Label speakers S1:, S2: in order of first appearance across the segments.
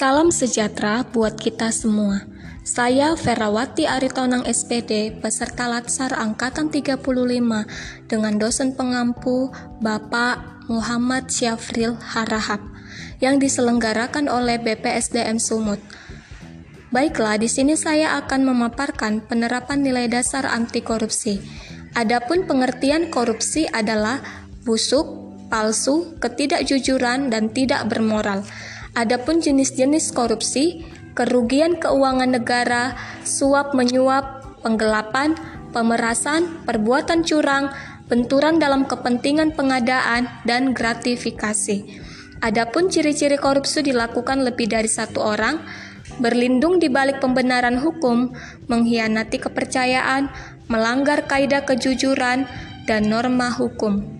S1: Salam sejahtera buat kita semua. Saya Ferawati Aritonang SPD, peserta Latsar Angkatan 35 dengan dosen pengampu Bapak Muhammad Syafril Harahap yang diselenggarakan oleh BPSDM Sumut. Baiklah, di sini saya akan memaparkan penerapan nilai dasar anti korupsi. Adapun pengertian korupsi adalah busuk, palsu, ketidakjujuran, dan tidak bermoral. Adapun jenis-jenis korupsi, kerugian keuangan negara, suap menyuap, penggelapan, pemerasan, perbuatan curang, benturan dalam kepentingan pengadaan, dan gratifikasi. Adapun ciri-ciri korupsi dilakukan lebih dari satu orang, berlindung di balik pembenaran hukum, mengkhianati kepercayaan, melanggar kaidah kejujuran, dan norma hukum.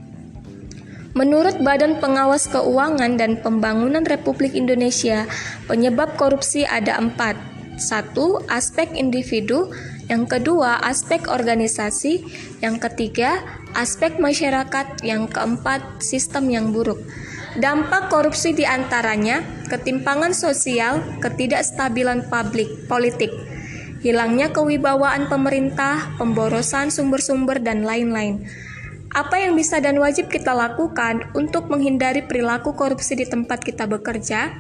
S1: Menurut Badan Pengawas Keuangan dan Pembangunan Republik Indonesia, penyebab korupsi ada empat. Satu, aspek individu. Yang kedua, aspek organisasi. Yang ketiga, aspek masyarakat. Yang keempat, sistem yang buruk. Dampak korupsi di antaranya ketimpangan sosial, ketidakstabilan publik, politik, hilangnya kewibawaan pemerintah, pemborosan sumber-sumber, dan lain-lain. Apa yang bisa dan wajib kita lakukan untuk menghindari perilaku korupsi di tempat kita bekerja?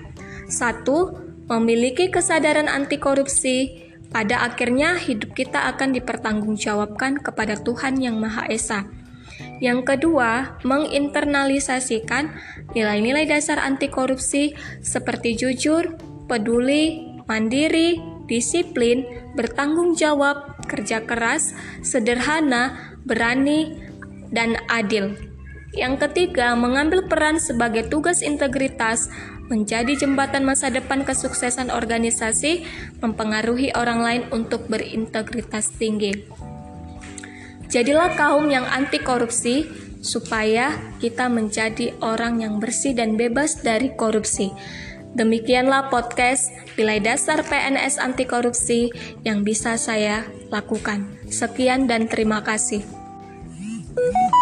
S1: Satu, memiliki kesadaran anti korupsi. Pada akhirnya hidup kita akan dipertanggungjawabkan kepada Tuhan Yang Maha Esa. Yang kedua, menginternalisasikan nilai-nilai dasar anti korupsi seperti jujur, peduli, mandiri, disiplin, bertanggung jawab, kerja keras, sederhana, berani, dan adil. Yang ketiga, mengambil peran sebagai tugas integritas, menjadi jembatan masa depan kesuksesan organisasi, mempengaruhi orang lain untuk berintegritas tinggi. Jadilah kaum yang anti korupsi, supaya kita menjadi orang yang bersih dan bebas dari korupsi. Demikianlah podcast Nilai Dasar PNS Anti Korupsi yang bisa saya lakukan. Sekian dan terima kasih. Mm-hmm.